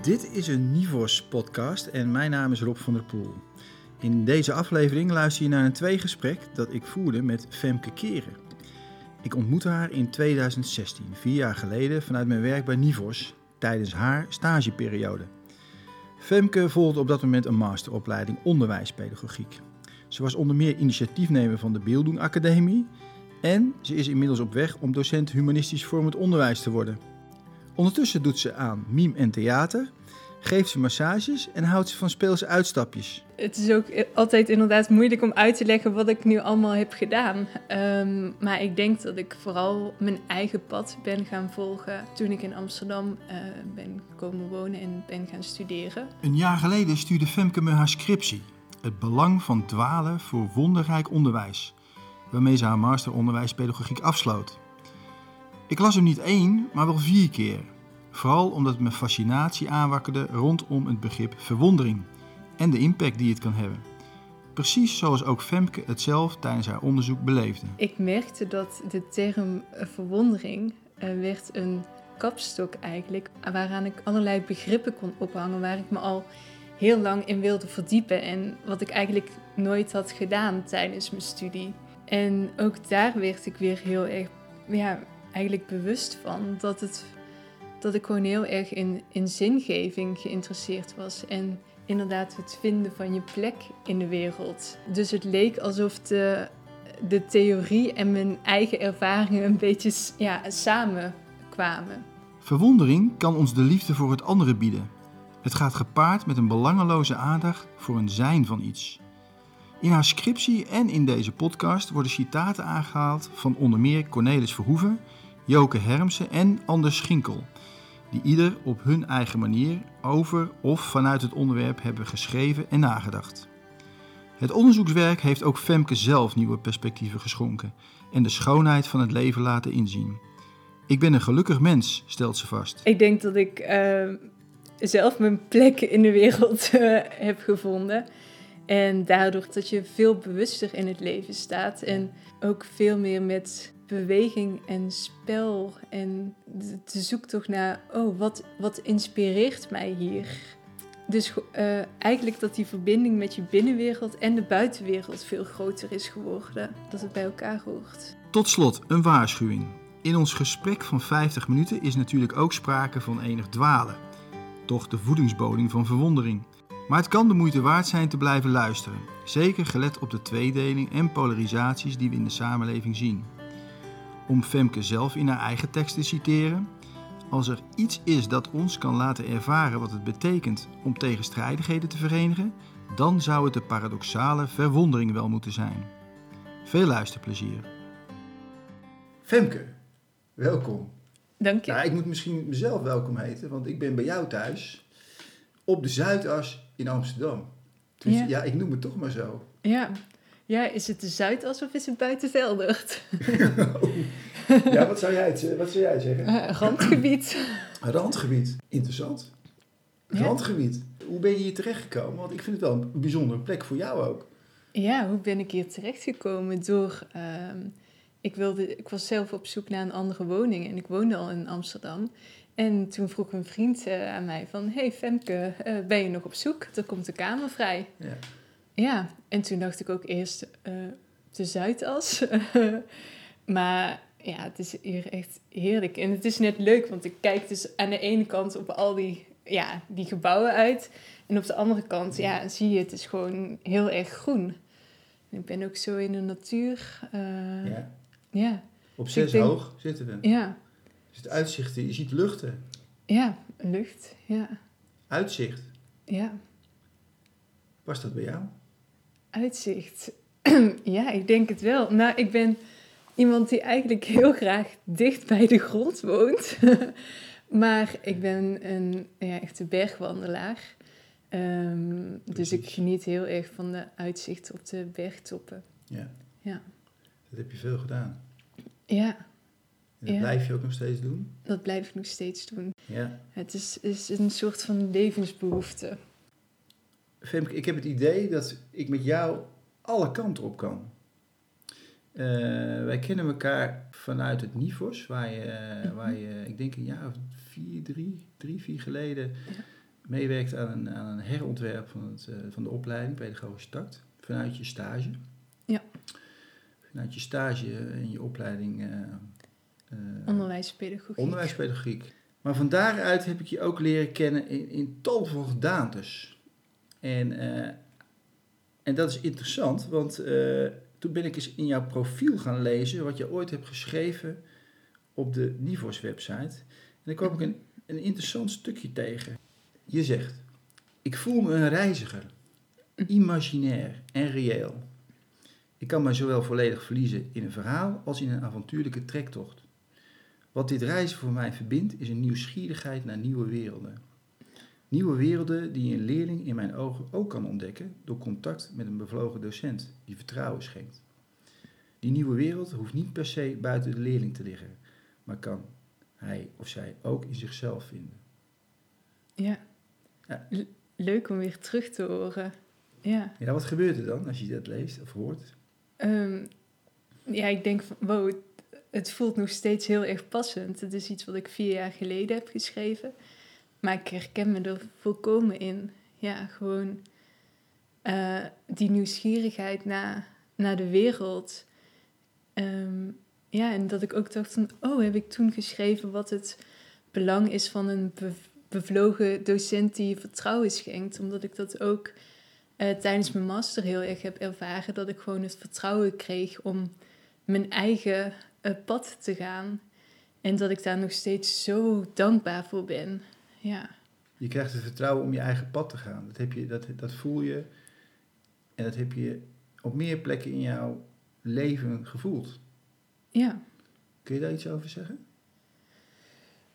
Dit is een Nivos podcast en mijn naam is Rob van der Poel. In deze aflevering luister je naar een tweegesprek dat ik voerde met Femke Keren. Ik ontmoette haar in 2016, vier jaar geleden, vanuit mijn werk bij Nivos tijdens haar stageperiode. Femke volgde op dat moment een masteropleiding onderwijspedagogiek. Ze was onder meer initiatiefnemer van de Beelddoen Academie en ze is inmiddels op weg om docent humanistisch vormend onderwijs te worden. Ondertussen doet ze aan mime en theater, geeft ze massages en houdt ze van speelse uitstapjes. Het is ook altijd inderdaad moeilijk om uit te leggen wat ik nu allemaal heb gedaan. Ehm, maar ik denk dat ik vooral mijn eigen pad ben gaan volgen toen ik in Amsterdam uh, ben komen wonen en ben gaan studeren. Een jaar geleden stuurde Femke me haar scriptie. Het belang van dwalen voor wonderrijk onderwijs. Waarmee ze haar master onderwijspedagogiek afsloot. Ik las hem niet één, maar wel vier keer. Vooral omdat het me fascinatie aanwakkerde rondom het begrip verwondering en de impact die het kan hebben. Precies zoals ook Femke het zelf tijdens haar onderzoek beleefde. Ik merkte dat de term verwondering uh, werd een kapstok eigenlijk, waaraan ik allerlei begrippen kon ophangen, waar ik me al heel lang in wilde verdiepen en wat ik eigenlijk nooit had gedaan tijdens mijn studie. En ook daar werd ik weer heel erg ja, eigenlijk bewust van dat, het, dat ik gewoon heel erg in, in zingeving geïnteresseerd was. En inderdaad het vinden van je plek in de wereld. Dus het leek alsof de, de theorie en mijn eigen ervaringen een beetje ja, samenkwamen. Verwondering kan ons de liefde voor het andere bieden. Het gaat gepaard met een belangeloze aandacht voor een zijn van iets. In haar scriptie en in deze podcast worden citaten aangehaald van onder meer Cornelis Verhoeven, Joke Hermsen en Anders Schinkel, die ieder op hun eigen manier over of vanuit het onderwerp hebben geschreven en nagedacht. Het onderzoekswerk heeft ook Femke zelf nieuwe perspectieven geschonken en de schoonheid van het leven laten inzien. Ik ben een gelukkig mens, stelt ze vast. Ik denk dat ik uh, zelf mijn plek in de wereld uh, heb gevonden. En daardoor dat je veel bewuster in het leven staat en ook veel meer met beweging en spel en de zoektocht naar, oh, wat, wat inspireert mij hier? Dus uh, eigenlijk dat die verbinding met je binnenwereld en de buitenwereld veel groter is geworden. Dat het bij elkaar hoort. Tot slot een waarschuwing. In ons gesprek van 50 minuten is natuurlijk ook sprake van enig dwalen. Toch de voedingsboding van verwondering. Maar het kan de moeite waard zijn te blijven luisteren. Zeker gelet op de tweedeling en polarisaties die we in de samenleving zien. Om Femke zelf in haar eigen tekst te citeren: Als er iets is dat ons kan laten ervaren wat het betekent om tegenstrijdigheden te verenigen, dan zou het de paradoxale verwondering wel moeten zijn. Veel luisterplezier. Femke, welkom. Dank je. Nou, ik moet misschien mezelf welkom heten, want ik ben bij jou thuis op de Zuidas in Amsterdam. Dus ja. ja, ik noem het toch maar zo. Ja, ja, is het de Zuidas of is het Buitenveldert? ja, wat zou, jij wat zou jij zeggen? Uh, randgebied. Randgebied, interessant. Randgebied. Hoe ben je hier terechtgekomen? Want ik vind het wel een bijzondere plek voor jou ook. Ja, hoe ben ik hier terechtgekomen? Door, uh, ik, wilde, ik was zelf op zoek naar een andere woning en ik woonde al in Amsterdam. En toen vroeg een vriend uh, aan mij van, hey Femke, ben je nog op zoek? Er komt een kamer vrij. Ja. Ja, en toen dacht ik ook eerst uh, de Zuidas. maar ja, het is hier echt heerlijk. En het is net leuk, want ik kijk dus aan de ene kant op al die, ja, die gebouwen uit. En op de andere kant, ja, zie je, het is gewoon heel erg groen. En ik ben ook zo in de natuur. Uh, ja. ja. Op dus zes denk, hoog zitten we. Ja. Dus het uitzicht, je ziet luchten. Ja, lucht, ja. Uitzicht. Ja. Past dat bij jou? Uitzicht. ja, ik denk het wel. Nou, ik ben iemand die eigenlijk heel graag dicht bij de grond woont. maar ik ben een ja, echte bergwandelaar. Um, dus ik geniet heel erg van de uitzicht op de bergtoppen. Ja. ja. Dat heb je veel gedaan. Ja. En dat blijf je ook nog steeds doen? Dat blijf ik nog steeds doen. Ja. Het is, is een soort van levensbehoefte. Femke, ik heb het idee dat ik met jou alle kanten op kan. Uh, wij kennen elkaar vanuit het NIVOS, waar je, -hmm. waar je, ik denk een jaar of vier, drie, drie vier geleden, ja. meewerkt aan een, aan een herontwerp van, het, eh, van de opleiding Pedagogische Tact vanuit je stage. Ja. Vanuit je stage en je opleiding eh, eh, Onderwijspedagogiek. onderwijspedagogiek. Maar van daaruit heb ik je ook leren kennen in, in tal van gedaantes. En, eh, en dat is interessant, want eh, toen ben ik eens in jouw profiel gaan lezen wat je ooit hebt geschreven op de Nivos website. En dan kwam ik een, een interessant stukje tegen. Je zegt, ik voel me een reiziger, imaginair en reëel. Ik kan mij zowel volledig verliezen in een verhaal als in een avontuurlijke trektocht. Wat dit reizen voor mij verbindt is een nieuwsgierigheid naar nieuwe werelden. Nieuwe werelden die een leerling in mijn ogen ook kan ontdekken door contact met een bevlogen docent die vertrouwen schenkt. Die nieuwe wereld hoeft niet per se buiten de leerling te liggen, maar kan hij of zij ook in zichzelf vinden. Ja. Ja. Le- Leuk om weer terug te horen. Ja. Ja, wat gebeurt er dan als je dat leest of hoort? Ehm, ja, ik denk van, wow, het, het voelt nog steeds heel erg passend. Het is iets wat ik vier jaar geleden heb geschreven. Maar ik herken me er volkomen in. Ja, gewoon eh, die nieuwsgierigheid naar, naar de wereld. Ehm, ja, en dat ik ook dacht van, oh, heb ik toen geschreven wat het belang is van een bev- bevlogen docent die je vertrouwen schenkt. Omdat ik dat ook eh, tijdens mijn master heel erg heb ervaren. Dat ik gewoon het vertrouwen kreeg om mijn eigen eh, pad te gaan. En dat ik daar nog steeds zo dankbaar voor ben. Ja, Je krijgt het vertrouwen om je eigen pad te gaan. Dat, heb je, dat, dat voel je en dat heb je op meer plekken in jouw leven gevoeld. ja. Kun je daar iets over zeggen?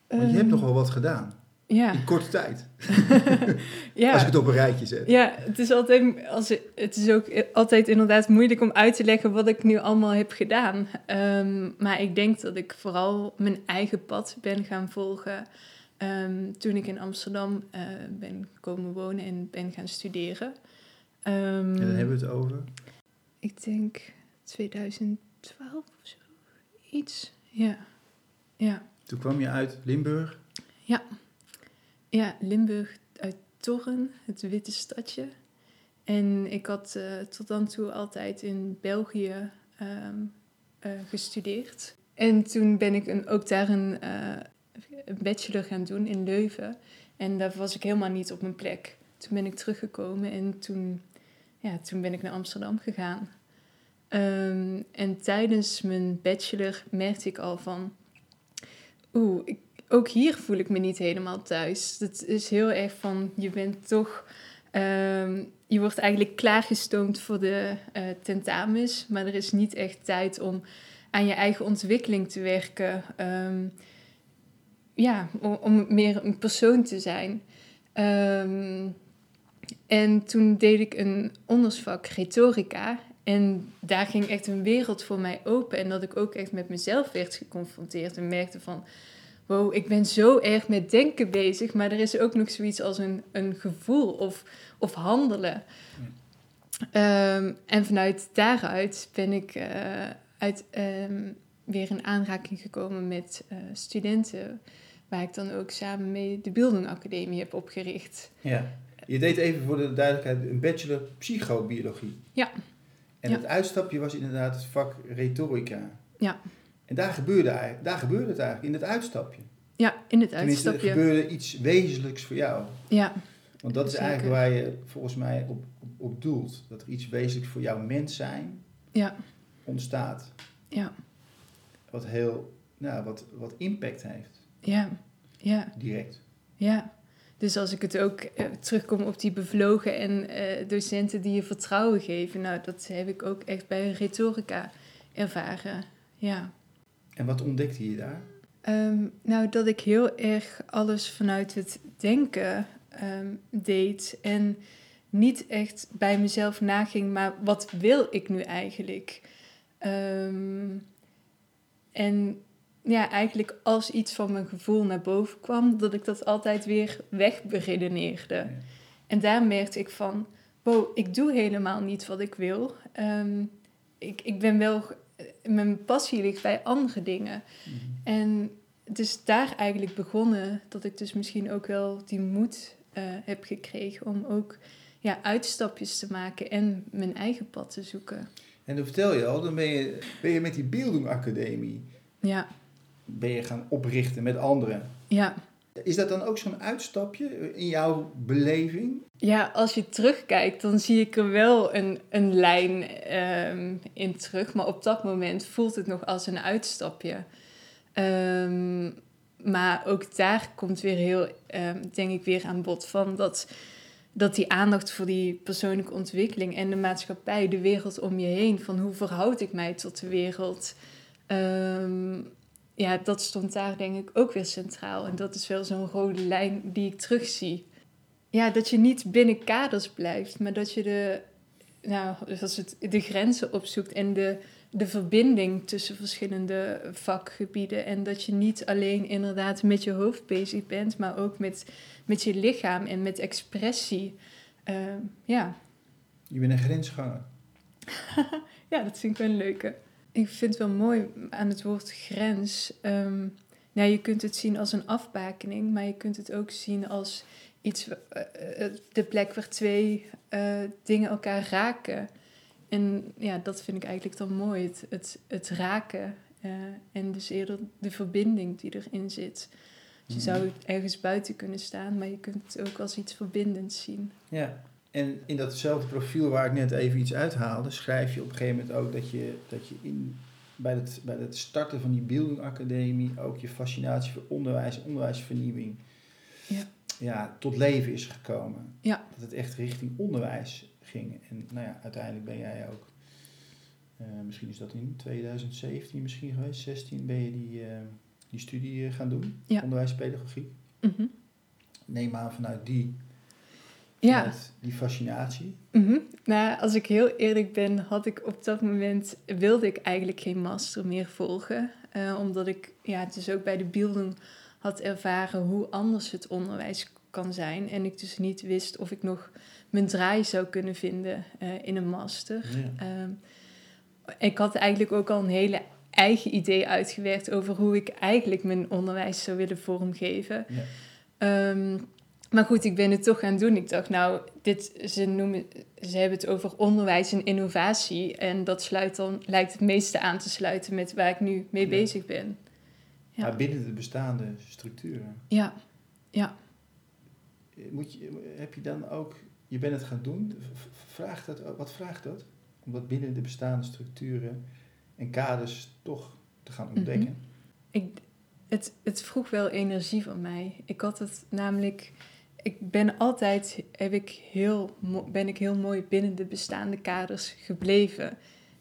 Want je hebt Ehm, nogal wat gedaan. Ja, In korte tijd. ja. Als ik het op een rijtje zet. Ja, het is altijd, als, het is ook altijd inderdaad moeilijk om uit te leggen wat ik nu allemaal heb gedaan. Ehm, maar ik denk dat ik vooral mijn eigen pad ben gaan volgen ehm, toen ik in Amsterdam eh, ben komen wonen en ben gaan studeren. Ehm, En dan hebben we het over. Ik denk 2012 of zo. Iets. Ja. Ja. Toen kwam je uit Limburg. Ja, Limburg uit Torren, het witte stadje. En ik had eh, tot dan toe altijd in België ehm, eh, gestudeerd. En toen ben ik een, ook daar een, eh, een bachelor gaan doen in Leuven. En daar was ik helemaal niet op mijn plek. Toen ben ik teruggekomen en toen, ja, toen ben ik naar Amsterdam gegaan. Ehm, en tijdens mijn bachelor merkte ik al van... Oeh, ik, ook hier voel ik me niet helemaal thuis. Het is heel erg van, je bent toch... ehm, je wordt eigenlijk klaargestoomd voor de eh, tentamens, maar er is niet echt tijd om aan je eigen ontwikkeling te werken. Ehm, ja, om, meer een persoon te zijn. Ehm, en toen deed ik een ondersvak retorica. En daar ging echt een wereld voor mij open. En dat ik ook echt met mezelf werd geconfronteerd en merkte van wow, ik ben zo erg met denken bezig, maar er is ook nog zoiets als een, een gevoel of, of handelen. Ehm, en vanuit daaruit ben ik eh, uit, ehm, weer in aanraking gekomen met eh, studenten, waar ik dan ook samen mee de Bildung Academie heb opgericht. Ja. Je deed even voor de duidelijkheid een bachelor psychobiologie. Ja. En Ja. het uitstapje was inderdaad het vak retorica. Ja. En daar gebeurde, eigenlijk- daar gebeurde het eigenlijk, in het uitstapje. Ja, in het Tenminste, er uitstapje. gebeurde iets wezenlijks voor jou. Ja, Want dat is Zeker. eigenlijk waar je volgens mij op, op, op doelt. Dat er iets wezenlijks voor jouw mens zijn ja, ontstaat. ja, Wat heel, nou, wat, wat impact heeft, ja, ja. direct. Ja, dus als ik het ook eh, terugkom op die bevlogen en eh, docenten die je vertrouwen geven, nou, dat heb ik ook echt bij retorica ervaren. Ja. En wat ontdekte je daar? Ehm, nou, dat ik heel erg alles vanuit het denken ehm, deed en niet echt bij mezelf naging, maar wat wil ik nu eigenlijk? Ehm, en ja, eigenlijk als iets van mijn gevoel naar boven kwam, dat ik dat altijd weer wegberedeneerde. Ja. En daar merkte ik van, wow, ik doe helemaal niet wat ik wil. Ehm, ik, ik ben wel, mijn passie ligt bij andere dingen. En het is daar eigenlijk begonnen dat ik dus misschien ook wel die moed eh, heb gekregen om ook ja, uitstapjes te maken en mijn eigen pad te zoeken. En dan vertel je al, dan ben je, ben je met die Bildung Academie Ja, ben je gaan oprichten met anderen. ja. Is dat dan ook zo'n uitstapje in jouw beleving? Ja, als je terugkijkt, dan zie ik er wel een, een lijn ehm, in terug. Maar op dat moment voelt het nog als een uitstapje. Ehm, maar ook daar komt weer heel, ehm, denk ik, weer aan bod van dat, dat die aandacht voor die persoonlijke ontwikkeling en de maatschappij, de wereld om je heen, van hoe verhoud ik mij tot de wereld, ja, dat stond daar denk ik ook weer centraal. En dat is wel zo'n rode lijn die ik terugzie ja, dat je niet binnen kaders blijft, maar dat je de, nou, dus het de grenzen opzoekt en de, de verbinding tussen verschillende vakgebieden. En dat je niet alleen inderdaad met je hoofd bezig bent, maar ook met, met je lichaam en met expressie. Ehm, ja. Je bent een grensganger. ja, dat vind ik wel een leuke. Ik vind het wel mooi aan het woord grens. Ehm, nou, je kunt het zien als een afbakening, maar je kunt het ook zien als iets, eh, eh, de plek waar twee eh, dingen elkaar raken. En ja, dat vind ik eigenlijk dan mooi, het, het, het raken. en dus eerder de verbinding die erin zit. Dus je zou ergens buiten kunnen staan, maar je kunt het ook als iets verbindends zien. Ja. En in datzelfde profiel waar ik net even iets uithaalde, schrijf je op een gegeven moment ook dat je, dat je in, bij, het, bij het starten van die Bildung Academie ook je fascinatie voor onderwijs, onderwijsvernieuwing, Ja. ja, tot leven is gekomen. Ja. Dat het echt richting onderwijs ging. En nou ja, uiteindelijk ben jij ook, eh, misschien is dat in 2017 misschien geweest, 16 ben je die, eh, die studie eh, gaan doen, Ja. onderwijspedagogiek. Mhm. Neem aan vanuit die, Ja. die fascinatie. Mhm. Nou, als ik heel eerlijk ben, had ik op dat moment wilde ik eigenlijk geen master meer volgen, Eh, omdat ik ja, het dus ook bij de beelden had ervaren hoe anders het onderwijs kan zijn en ik dus niet wist of ik nog mijn draai zou kunnen vinden eh, in een master. Ja. Ehm, ik had eigenlijk ook al een hele eigen idee uitgewerkt over hoe ik eigenlijk mijn onderwijs zou willen vormgeven. Ja. Ehm, maar goed, ik ben het toch gaan doen. Ik dacht, nou, dit, ze, noemen, ze hebben het over onderwijs en innovatie. En dat sluit dan, lijkt het meeste aan te sluiten met waar ik nu mee Ja. bezig ben. Ja. Maar binnen de bestaande structuren. Ja, ja. Moet je, heb je dan ook, je bent het gaan doen, vraagt dat, wat vraagt dat? Om dat binnen de bestaande structuren en kaders toch te gaan Mhm. ontdekken? Ik, het, het vroeg wel energie van mij. Ik had het namelijk. Ik ben altijd heb ik heel, ben ik heel mooi binnen de bestaande kaders gebleven.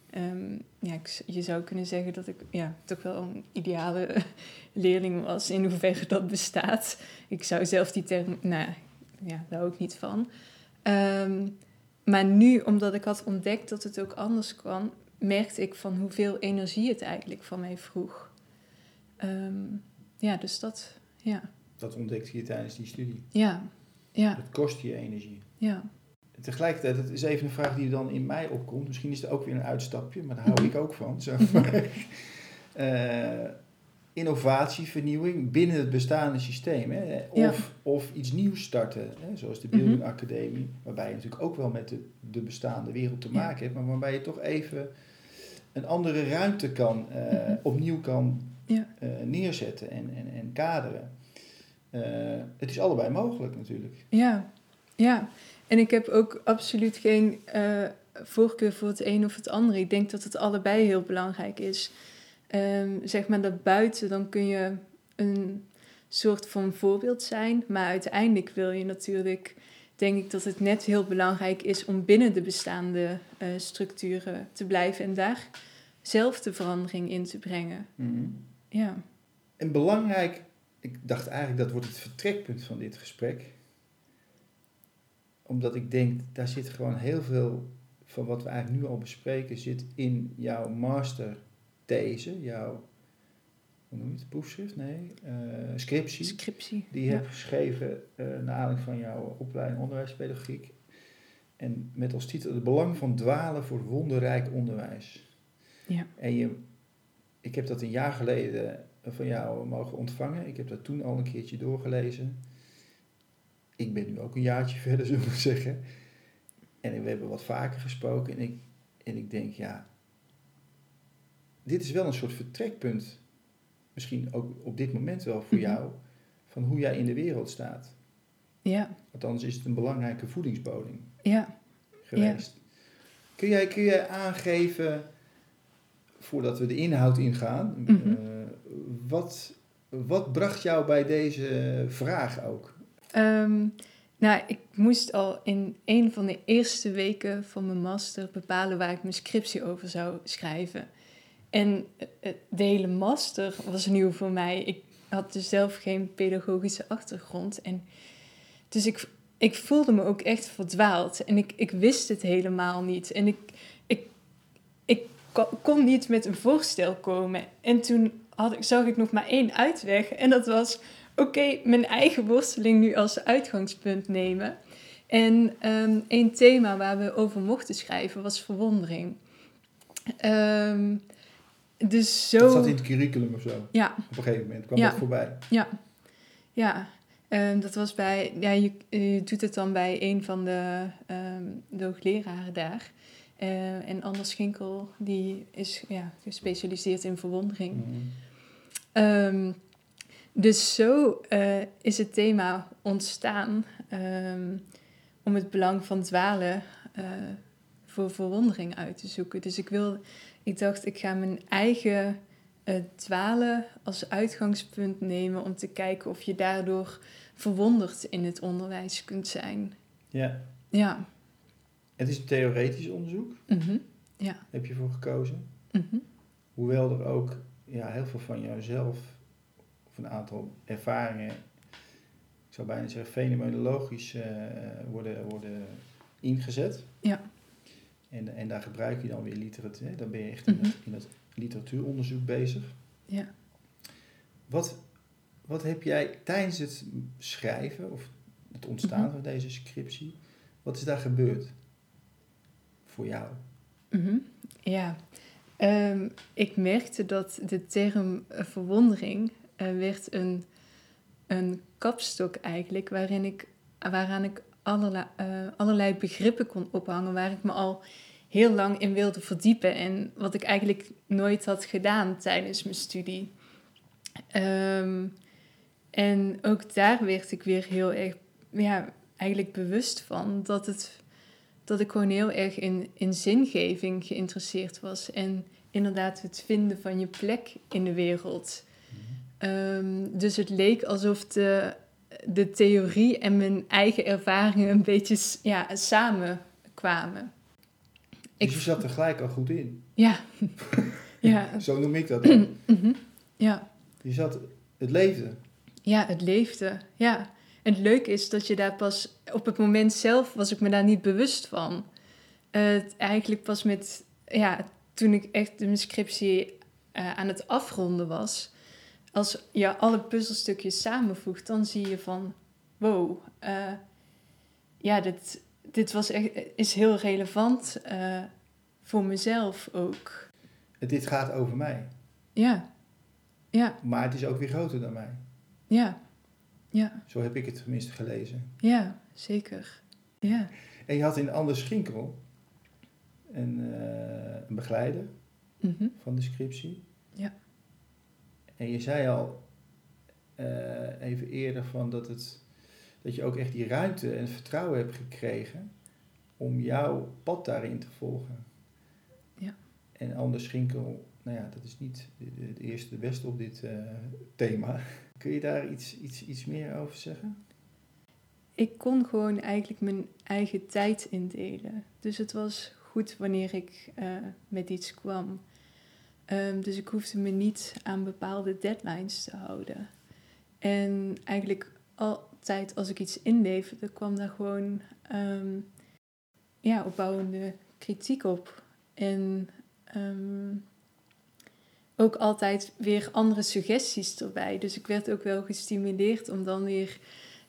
Ehm, ja, ik, je zou kunnen zeggen dat ik ja, toch wel een ideale leerling was, in hoeverre dat bestaat. Ik zou zelf die term, nou ja, daar ook niet van. Ehm, maar nu, omdat ik had ontdekt dat het ook anders kwam, merkte ik van hoeveel energie het eigenlijk van mij vroeg. Ehm, ja, dus dat, ja, Dat ontdekte je tijdens die studie. ja, ja, Het kost je energie. ja. Tegelijkertijd, dat is even een vraag die dan in mij opkomt. Misschien is het ook weer een uitstapje, maar daar hou ik ook van. Zo. Eh, innovatie, vernieuwing binnen het bestaande systeem. Hè? Of, Ja. of iets nieuws starten, hè? zoals de Mhm. Building Academie. Waarbij je natuurlijk ook wel met de, de bestaande wereld te Ja. maken hebt. Maar waarbij je toch even een andere ruimte kan, eh, Mhm. opnieuw kan Ja. eh, neerzetten en, en, en kaderen. Eh, het is allebei mogelijk natuurlijk. Ja, ja. En ik heb ook absoluut geen eh, voorkeur voor het een of het andere. Ik denk dat het allebei heel belangrijk is. Ehm, zeg maar daarbuiten, dan kun je een soort van voorbeeld zijn. Maar uiteindelijk wil je natuurlijk, denk ik dat het net heel belangrijk is om binnen de bestaande eh, structuren te blijven en daar zelf de verandering in te brengen. Ja. En belangrijk, ik dacht eigenlijk dat wordt het vertrekpunt van dit gesprek. Omdat ik denk, daar zit gewoon heel veel van wat we eigenlijk nu al bespreken, zit in jouw masterthese, jouw, hoe noem je het, proefschrift? Nee, eh, scriptie. Scriptie. Die je ja. hebt geschreven uh, naar aanleiding van jouw opleiding onderwijspedagogiek. En met als titel Het belang van dwalen voor wonderrijk onderwijs. Ja. En je, ik heb dat een jaar geleden van jou mogen ontvangen. Ik heb dat toen al een keertje doorgelezen. ik ben nu ook een jaartje verder, zullen we zeggen. En we hebben wat vaker gesproken. En ik, en ik denk, ja, dit is wel een soort vertrekpunt. Misschien ook op dit moment wel voor Mhm. jou. Van hoe jij in de wereld staat. Ja, Althans is het een belangrijke voedingsbodem ja. geweest. Kun, jij, kun jij aangeven, voordat we de inhoud ingaan, eh, wat, wat bracht jou bij deze vraag ook? Ehm, nou, ik moest al in een van de eerste weken van mijn master bepalen waar ik mijn scriptie over zou schrijven. En eh, de hele master was nieuw voor mij. Ik had dus zelf geen pedagogische achtergrond. En dus ik, ik voelde me ook echt verdwaald. En ik, ik wist het helemaal niet. En ik, ik, ik ko- kon niet met een voorstel komen. En toen had ik, zag ik nog maar één uitweg. En dat was oké, mijn eigen worsteling nu als uitgangspunt nemen. En ehm een thema waar we over mochten schrijven was verwondering. Ehm, dus zo. Dat zat in het curriculum of zo. Ja, Op een gegeven moment kwam Ja. dat voorbij. ja, ja. Ehm, dat was bij, ja, je, je doet het dan bij een van de, de hoogleraren daar. Eh, en Anders Schinkel, die is ja, gespecialiseerd in verwondering. Mhm. Ehm, dus zo eh, is het thema ontstaan ehm, om het belang van dwalen eh, voor verwondering uit te zoeken. Dus ik, wil, ik dacht, ik ga mijn eigen eh, dwalen als uitgangspunt nemen om te kijken of je daardoor verwonderd in het onderwijs kunt zijn. Ja. Ja. Het is een theoretisch onderzoek, Mhm. Ja. heb je voor gekozen. Mhm. Hoewel er ook ja, heel veel van jouzelf, of een aantal ervaringen, ik zou bijna zeggen fenomenologisch eh, worden, worden ingezet. Ja. En, en daar gebruik je dan weer literatuur. hè, Dan ben je echt in, Mhm. het, in het literatuuronderzoek bezig. Ja. Wat, wat heb jij tijdens het schrijven of het ontstaan Mhm. van deze scriptie, wat is daar gebeurd voor jou? Mhm. Ja, Ehm, ik merkte dat de term verwondering eh, werd een, een kapstok eigenlijk, waarin ik, waaraan ik allerlei, eh, allerlei begrippen kon ophangen, waar ik me al heel lang in wilde verdiepen en wat ik eigenlijk nooit had gedaan tijdens mijn studie. Ehm, en ook daar werd ik weer heel erg, ja, eigenlijk bewust van dat het dat ik gewoon heel erg in, in zingeving geïnteresseerd was. En inderdaad het vinden van je plek in de wereld. Ehm, dus het leek alsof de, de theorie en mijn eigen ervaringen een beetje ja, samenkwamen. Dus je zat er gelijk al goed in. Ja, ja. Zo noem ik dat dan. mhm, ja. Je zat, het leefde. Ja, het leefde. Ja. En het leuke is dat je daar pas op het moment zelf was ik me daar niet bewust van. Eigenlijk pas met, ja, toen ik echt de scriptie eh, aan het afronden was. Als je alle puzzelstukjes samenvoegt, dan zie je van, wow, eh, ja, dit, dit was echt, is heel relevant eh, voor mezelf ook. Dit gaat over mij. Ja, ja, Maar het is ook weer groter dan mij. ja, ja, Zo heb ik het tenminste gelezen. ja, zeker. Ja. En je had in Anders Schinkel een, eh, een begeleider Mhm. van de scriptie. Ja. En je zei al eh, even eerder van dat, het, dat je ook echt die ruimte en vertrouwen hebt gekregen om jouw pad daarin te volgen. Ja. En Anders Schinkel, nou ja, dat is niet de, de, de eerste de beste op dit eh, thema. Kun je daar iets, iets, iets meer over zeggen? Ik kon gewoon eigenlijk mijn eigen tijd indelen. Dus het was goed wanneer ik eh, met iets kwam. Ehm, dus ik hoefde me niet aan bepaalde deadlines te houden. En eigenlijk altijd als ik iets inleverde, kwam daar gewoon ehm, ja, opbouwende kritiek op. En ehm, ook altijd weer andere suggesties erbij. Dus ik werd ook wel gestimuleerd om dan weer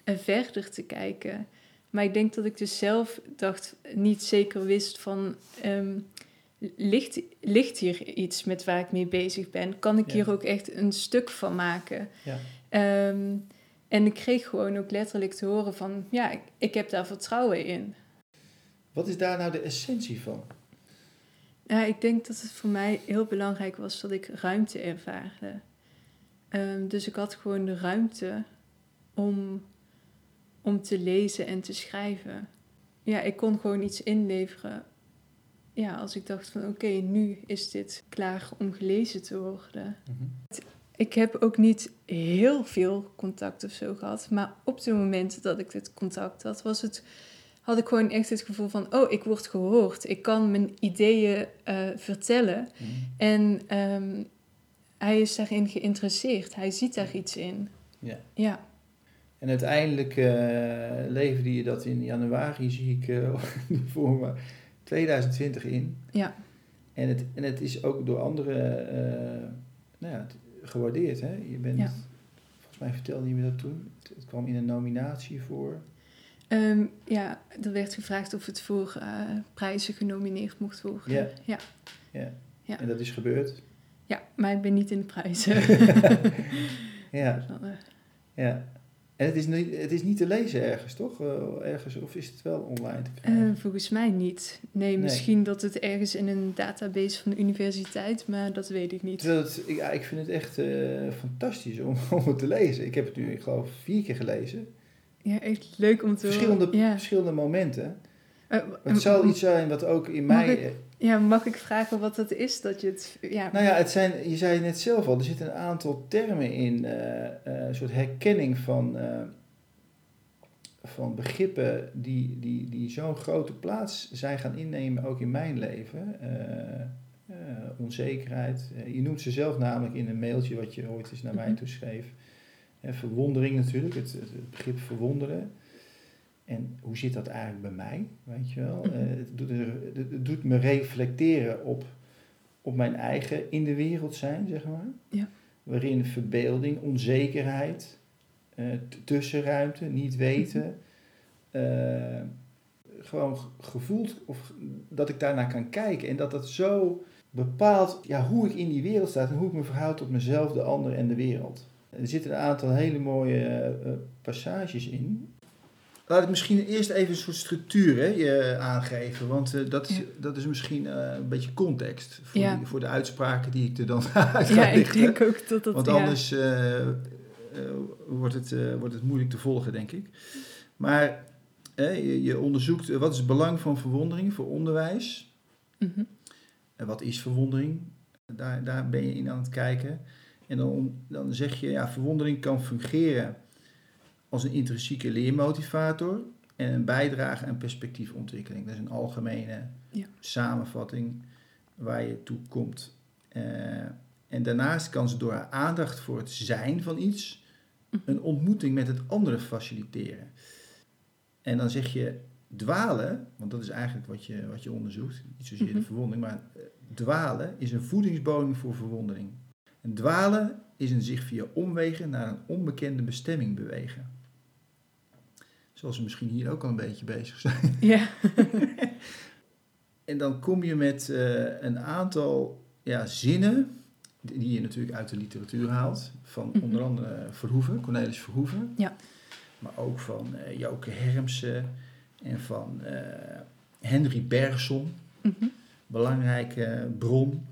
eh, verder te kijken. Maar ik denk dat ik dus zelf dacht, niet zeker wist van... ehm, ligt, ligt hier iets met waar ik mee bezig ben? Kan ik Ja. hier ook echt een stuk van maken? Ja. Ehm, En ik kreeg gewoon ook letterlijk te horen van, ja, ik, ik heb daar vertrouwen in. Wat is daar nou de essentie van? Ja, ik denk dat het voor mij heel belangrijk was dat ik ruimte ervaarde. Ehm, dus ik had gewoon de ruimte om, om te lezen en te schrijven. Ja, ik kon gewoon iets inleveren. Ja, als ik dacht van oké, nu is dit klaar om gelezen te worden. Ik heb ook niet heel veel contact of zo gehad. Maar op de momenten dat ik dit contact had, was het, had ik gewoon echt het gevoel van... oh, ik word gehoord. Ik kan mijn ideeën eh, vertellen. Mhm. En ehm, hij is daarin geïnteresseerd. Hij ziet daar iets in. Ja. Ja, En uiteindelijk eh leverde je dat in januari, zie ik eh, voor me, 2020 in. ja, En het, en het is ook door anderen eh, nou ja, gewaardeerd. Hè? Je bent, Ja. volgens mij vertelde je me dat toen. Het, het kwam in een nominatie voor. Ehm, ja, er werd gevraagd of het voor eh, prijzen genomineerd mocht worden. Ja. Ja. Ja. Ja. En dat is gebeurd. Ja, maar ik ben niet in de prijzen. Ja, eh, ja. En het is, niet, het is niet te lezen ergens, toch? Eh, ergens, of is het wel online te krijgen? eh, volgens mij niet. Nee, misschien dat het ergens in een database van de universiteit, maar dat weet ik niet. Ja, ik vind het echt fantastisch om, om het te lezen. Ik heb het nu, ik geloof, vier keer gelezen. Ja, echt leuk om te Verschillende. Ja. verschillende momenten. Eh, Het zal iets zijn wat ook in Mag mij... ik- Ja, mag ik vragen wat dat is? Dat je het... Ja, Nou ja, het zijn, je zei het net zelf al, er zitten een aantal termen in, eh, eh, een soort herkenning van, van begrippen die, die, die zo'n grote plaats zijn gaan innemen, ook in mijn leven. Onzekerheid. Je noemt ze zelf namelijk in een mailtje wat je ooit eens naar mij Mhm. toeschreef. Eh, verwondering natuurlijk, het, begrip verwonderen. En hoe zit dat eigenlijk bij mij? Weet je wel? Eh, het, doet, het- doet me reflecteren op op mijn eigen in de wereld zijn, zeg maar. Ja. Waarin verbeelding, onzekerheid, eh, tussenruimte, niet weten, eh, gewoon gevoeld of dat ik daarnaar kan kijken en dat dat zo bepaalt ja, hoe ik in die wereld sta en hoe ik me verhoud tot mezelf, de ander en de wereld. Er zitten een aantal hele mooie eh, eh, passages in. Laat ik misschien eerst even een soort structuur hè, je aangeven, want eh, dat, is, Ja. dat is misschien eh, een beetje context voor, Ja. die- voor de uitspraken die ik er dan uit ga ja, ik denk ook dat dat... Want ja. anders eh, eh, wordt, het, eh, wordt het moeilijk te volgen, denk ik. Maar eh, je, je onderzoekt eh, wat is het belang van verwondering voor onderwijs. Mhm. En wat is verwondering? Daar, daar ben je in aan het kijken. En dan, dan zeg je, ja, verwondering kan fungeren als een intrinsieke leermotivator en een bijdrage aan perspectiefontwikkeling. Dat is een algemene Ja. samenvatting waar je toe komt. Eh, en daarnaast kan ze door haar aandacht voor het zijn van iets Mhm. een ontmoeting met het andere faciliteren. En dan zeg je dwalen, want dat is eigenlijk wat je, wat je onderzoekt, niet zozeer de Mhm. verwondering, maar eh, dwalen is een voedingsbodem voor verwondering. En dwalen is een zich via omwegen naar een onbekende bestemming bewegen. Zoals we misschien hier ook al een beetje bezig zijn. Ja. En dan kom je met eh, een aantal ja, zinnen, die je natuurlijk uit de literatuur haalt, van Mhm. onder andere Verhoeven, Cornelis Verhoeven. Ja. Maar ook van eh Joke Hermsen en van eh, Henry Bergson, Mhm. belangrijke bron.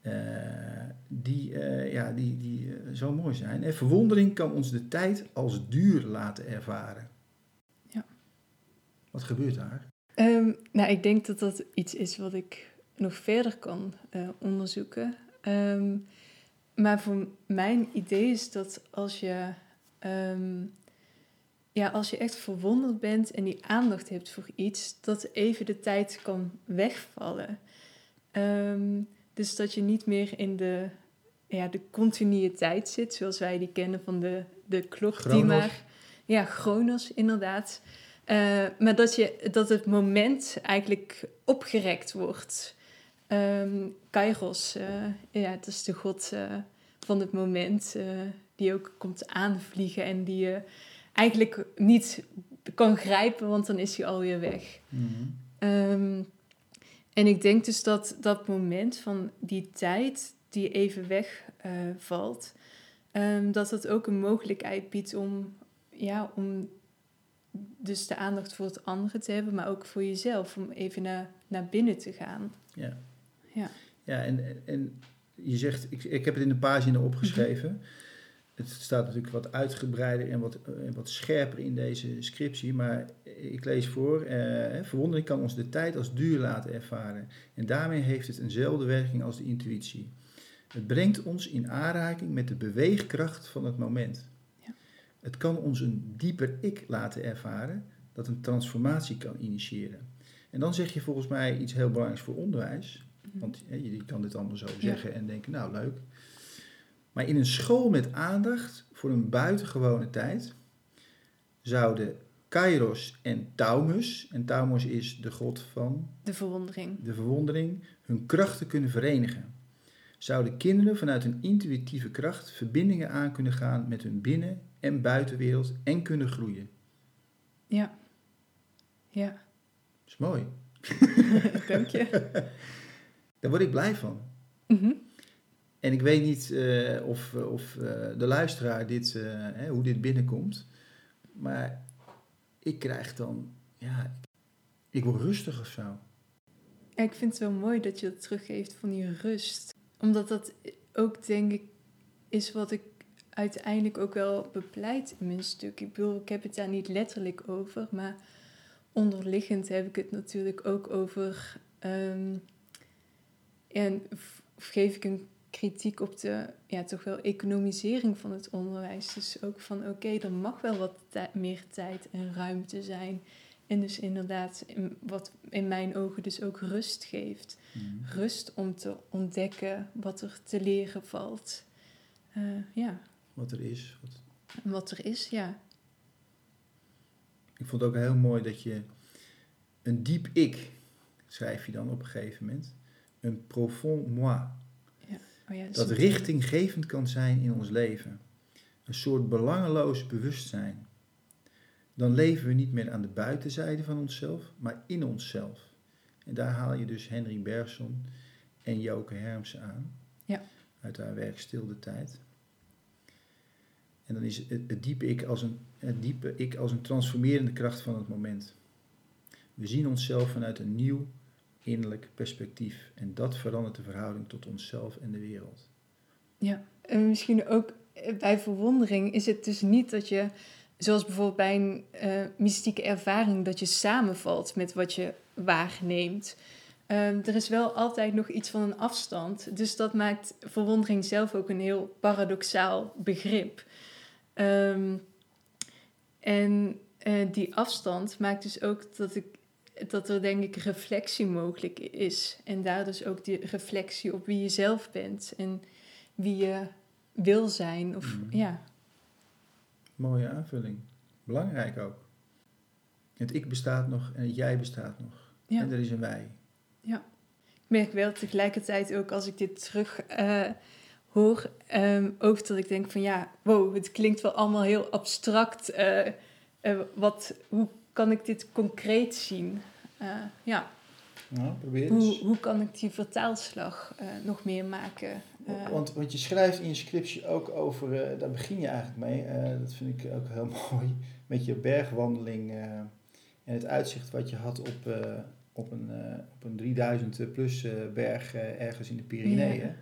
Eh, die, eh, ja, die, die eh, zo mooi zijn. En verwondering kan ons de tijd als duur laten ervaren. Ja. Wat gebeurt daar? Ehm, nou, ik denk dat dat iets is wat ik nog verder kan onderzoeken. Ehm, maar voor mijn idee is dat als je, ehm, ja, als je echt verwonderd bent en die aandacht hebt voor iets, dat even de tijd kan wegvallen. Dus dat je niet meer in de, ja, de continuïteit zit, zoals wij die kennen van de, de klok die maar... Ja, chronos, inderdaad. Eh, maar dat, je, dat het moment eigenlijk opgerekt wordt. Ehm Kairos, eh, ja, het is de god eh, van het moment, die ook komt aanvliegen en die je eigenlijk niet kan grijpen, want dan is hij alweer weg. Ehm, en ik denk dus dat dat moment van die tijd die even wegvalt, Ehm, dat het ook een mogelijkheid biedt om, ja, om dus de aandacht voor het andere te hebben, maar ook voor jezelf, om even naar, naar binnen te gaan. Ja, Ja. ja en, en je zegt, ik, ik heb het in de pagina opgeschreven. Het staat natuurlijk wat uitgebreider en wat, en wat scherper in deze scriptie, maar ik lees voor. eh, verwondering kan ons de tijd als duur laten ervaren. En daarmee heeft het eenzelfde werking als de intuïtie. Het brengt ons in aanraking met de beweegkracht van het moment. Ja. Het kan ons een dieper ik laten ervaren dat een transformatie kan initiëren. En dan zeg je volgens mij iets heel belangrijks voor onderwijs. Want hè, je kan dit allemaal zo zeggen en denken, nou leuk. Maar in een school met aandacht voor een buitengewone tijd zouden Kairos en Taumus, en Taumus is de god van De verwondering. de verwondering, hun krachten kunnen verenigen. Zouden kinderen vanuit een intuïtieve kracht verbindingen aan kunnen gaan met hun binnen- en buitenwereld en kunnen groeien. Ja. Ja, Dat is mooi. dank je. Daar word ik blij van. Mhm. En ik weet niet eh, of, of eh, de luisteraar dit, eh, hè, hoe dit binnenkomt. Maar ik krijg dan, ja, ik word rustig of zo. Ja, ik vind het wel mooi dat je het teruggeeft van die rust. Omdat dat ook, denk ik, is wat ik uiteindelijk ook wel bepleit in mijn stuk. Ik bedoel, ik heb het daar niet letterlijk over, maar onderliggend heb ik het natuurlijk ook over. ehm, en geef ik een kritiek op de, ja, toch wel economisering van het onderwijs. Dus ook van, oké, er mag wel wat tij- meer tijd en ruimte zijn. En dus inderdaad, in, wat in mijn ogen dus ook rust geeft. Rust om te ontdekken wat er te leren valt. Eh, ja, Wat er is. Wat... wat er is, ja. Ik vond het ook heel mooi dat je een diep ik, schrijf je dan op een gegeven moment. Een profond moi. Oh ja, Dat richtinggevend kan zijn in ons leven. Een soort belangeloos bewustzijn. Dan leven we niet meer aan de buitenzijde van onszelf, maar in onszelf. En daar haal je dus Henry Bergson en Joke Hermsen aan. Ja. Uit haar werk Stil de Tijd. En dan is het, het diepe ik als een, het diepe ik als een transformerende kracht van het moment. We zien onszelf vanuit een nieuw innerlijk perspectief. En dat verandert de verhouding tot onszelf en de wereld. Ja, en misschien ook eh, bij verwondering is het dus niet dat je, zoals bijvoorbeeld bij een eh, mystieke ervaring, dat je samenvalt met wat je waarneemt. Ehm, er is wel altijd nog iets van een afstand. Dus dat maakt verwondering zelf ook een heel paradoxaal begrip. Ehm, en eh, die afstand maakt dus ook dat, ik, dat er denk ik reflectie mogelijk is. En daar dus ook die reflectie op wie je zelf bent. En wie je wil zijn. Of Mhm. ja, Mooie aanvulling. Belangrijk ook. Het ik bestaat nog en het jij bestaat nog. Ja. En er is een wij. ik merk wel tegelijkertijd ook als ik dit terug eh, hoor, ehm, ook dat ik denk van ja, wow, het klinkt wel allemaal heel abstract. eh, eh, wat, hoe kan ik dit concreet zien? Eh, ja, Nou, probeer hoe, eens. hoe kan ik die vertaalslag eh, nog meer maken? Eh, Want, want je schrijft in je scriptie ook over, daar begin je eigenlijk mee, dat vind ik ook heel mooi, met je bergwandeling en het uitzicht wat je had op, op, een, op een 3000 plus berg ergens in de Pyreneeën. Ja.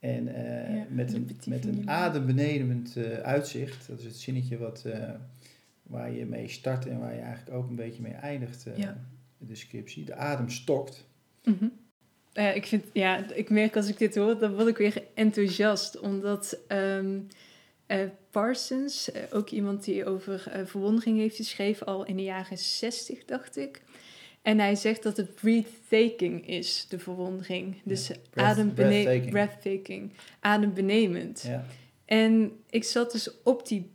En Ja, met, een, met een adembenemend uitzicht, dat is het zinnetje wat, waar je mee start en waar je eigenlijk ook een beetje mee eindigt, eh, Ja. de scriptie. De adem stokt. Mhm. Ja, ik, vind, ja, ik merk als ik dit hoor, dan word ik weer enthousiast. Omdat ehm, eh, Parsons, eh, ook iemand die over verwondering heeft geschreven, al in de jaren 60, dacht ik. En hij zegt dat het breathtaking is, de verwondering. Dus breath- adembene- breathtaking. breathtaking, adembenemend. Ja. En ik zat dus op die.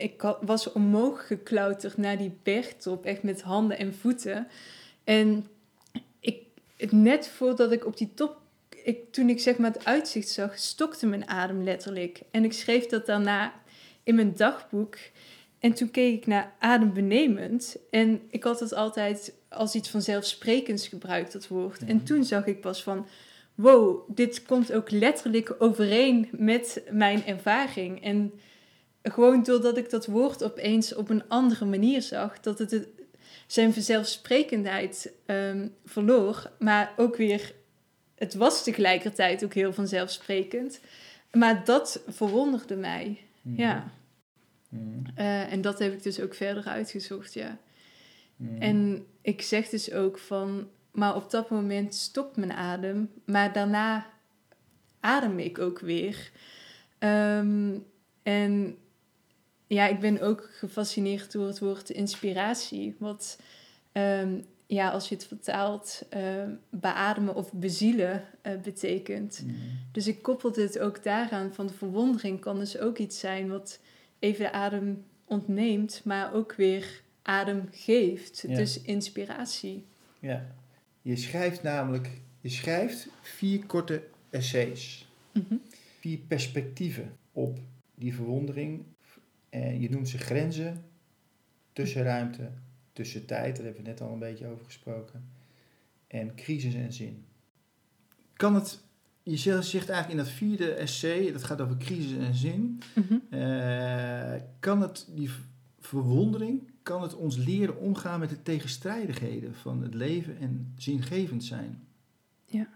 Ik was omhoog geklauterd naar die bergtop, echt met handen en voeten. En ik, net voordat ik op die top. Ik, toen ik zeg maar het uitzicht zag, stokte mijn adem letterlijk. En ik schreef dat daarna in mijn dagboek. En toen keek ik naar adembenemend. En ik had het altijd als iets vanzelfsprekends gebruikt, dat woord. En Mhm. toen zag ik pas van. wow, dit komt ook letterlijk overeen met mijn ervaring. En gewoon doordat ik dat woord opeens op een andere manier zag, dat het, zijn vanzelfsprekendheid ehm, verloor, maar ook weer, het was tegelijkertijd ook heel vanzelfsprekend. Maar dat verwonderde mij, Mhm. ja. Mhm. Eh, en dat heb ik dus ook verder uitgezocht, ja. Mhm. En ik zeg dus ook van, maar op dat moment stopt mijn adem, maar daarna adem ik ook weer. Ehm, en ja, ik ben ook gefascineerd door het woord inspiratie. Wat, ehm, ja, als je het vertaalt, ehm, beademen of bezielen eh, betekent. Mhm. Dus ik koppel dit ook daaraan van de verwondering kan dus ook iets zijn wat even de adem ontneemt, maar ook weer adem geeft. Ja. Dus inspiratie. Ja. Je schrijft namelijk, je schrijft vier korte essays. Mhm. Vier perspectieven op die verwondering. En je noemt ze grenzen, tussenruimte, tussentijd, daar hebben we net al een beetje over gesproken. En crisis en zin. Kan het, je zegt eigenlijk in dat vierde essay, dat gaat over crisis en zin. Mhm. Eh, kan het, die verwondering, kan het ons leren omgaan met de tegenstrijdigheden van het leven en zingevend zijn? Ja.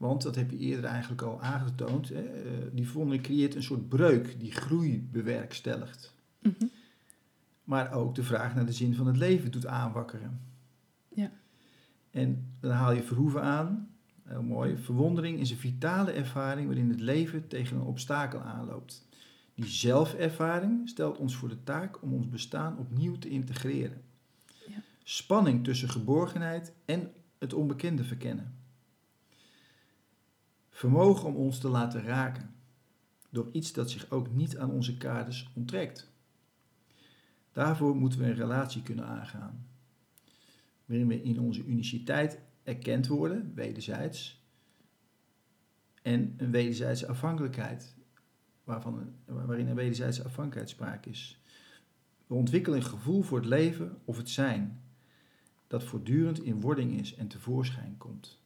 Want, dat heb je eerder eigenlijk al aangetoond, hè, eh, die verwondering creëert een soort breuk die groei bewerkstelligt. Mhm. Maar ook de vraag naar de zin van het leven doet aanwakkeren. Ja. En dan haal je Verhoeven aan, heel mooi. Verwondering is een vitale ervaring waarin het leven tegen een obstakel aanloopt. Die zelfervaring stelt ons voor de taak om ons bestaan opnieuw te integreren. Ja. Spanning tussen geborgenheid en het onbekende verkennen. Vermogen om ons te laten raken door iets dat zich ook niet aan onze kaders onttrekt. Daarvoor moeten we een relatie kunnen aangaan, waarin we in onze uniciteit erkend worden, wederzijds, en een wederzijdse afhankelijkheid, waarvan, waarin een wederzijdse afhankelijkheid sprake is. We ontwikkelen een gevoel voor het leven of het zijn, dat voortdurend in wording is en tevoorschijn komt.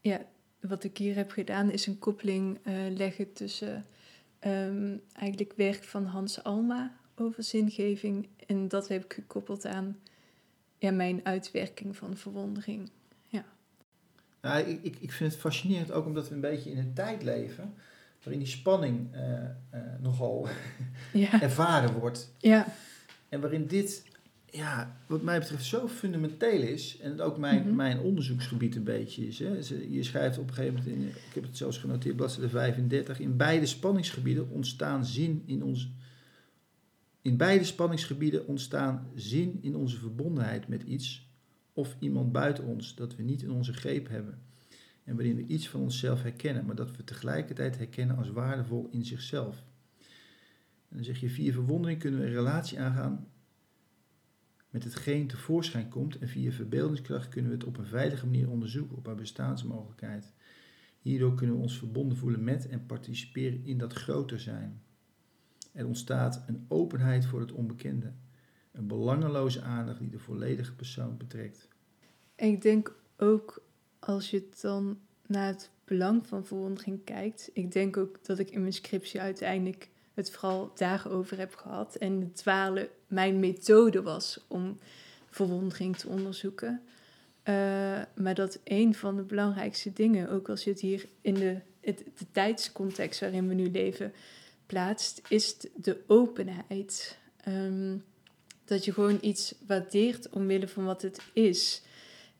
Ja, wat ik hier heb gedaan is een koppeling eh, leggen tussen ehm, eigenlijk werk van Hans Alma over zingeving. En dat heb ik gekoppeld aan ja, mijn uitwerking van verwondering. Ja, ik, ik, ik vind het fascinerend ook omdat we een beetje in een tijd leven waarin die spanning eh, eh, nogal Ja, ervaren wordt. ja, En waarin dit, ja, wat mij betreft zo fundamenteel is. En het ook mijn, Mhm. mijn onderzoeksgebied een beetje is. Hè. Je schrijft op een gegeven moment, in, ik heb het zelfs genoteerd, bladzijde 35. In beide spanningsgebieden ontstaan zin in ons... In beide spanningsgebieden ontstaan zin in onze verbondenheid met iets of iemand buiten ons dat we niet in onze greep hebben. En waarin we iets van onszelf herkennen, maar dat we tegelijkertijd herkennen als waardevol in zichzelf. En dan zeg je, via verwondering kunnen we een relatie aangaan met hetgeen tevoorschijn komt en via verbeeldingskracht kunnen we het op een veilige manier onderzoeken op haar bestaansmogelijkheid. Hierdoor kunnen we ons verbonden voelen met en participeren in dat groter zijn. Er ontstaat een openheid voor het onbekende, een belangeloze aandacht die de volledige persoon betrekt. En ik denk ook als je dan naar het belang van verwondering kijkt. Ik denk ook dat ik in mijn scriptie uiteindelijk het vooral daarover heb gehad. En het dwalen mijn methode was om verwondering te onderzoeken. Eh, maar dat een van de belangrijkste dingen, ook als je het hier in de, de tijdscontext waarin we nu leven plaatst, is de openheid. Ehm, dat je gewoon iets waardeert omwille van wat het is.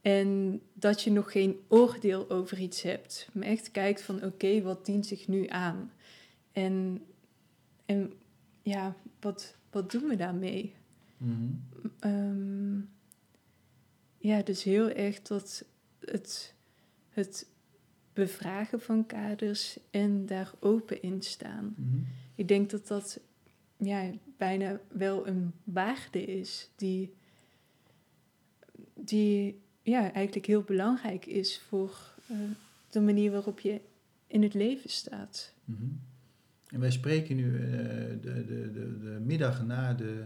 En dat je nog geen oordeel over iets hebt. Maar echt kijkt van oké, wat dient zich nu aan? En, en ja, wat, wat doen we daarmee? Ehm, ja, dus heel erg dat het, het bevragen van kaders en daar open in staan. Mhm. Ik denk dat dat ja, bijna wel een waarde is die, die ja, eigenlijk heel belangrijk is voor eh, de manier waarop je in het leven staat. Mhm. En wij spreken nu eh, de, de, de, de middag na de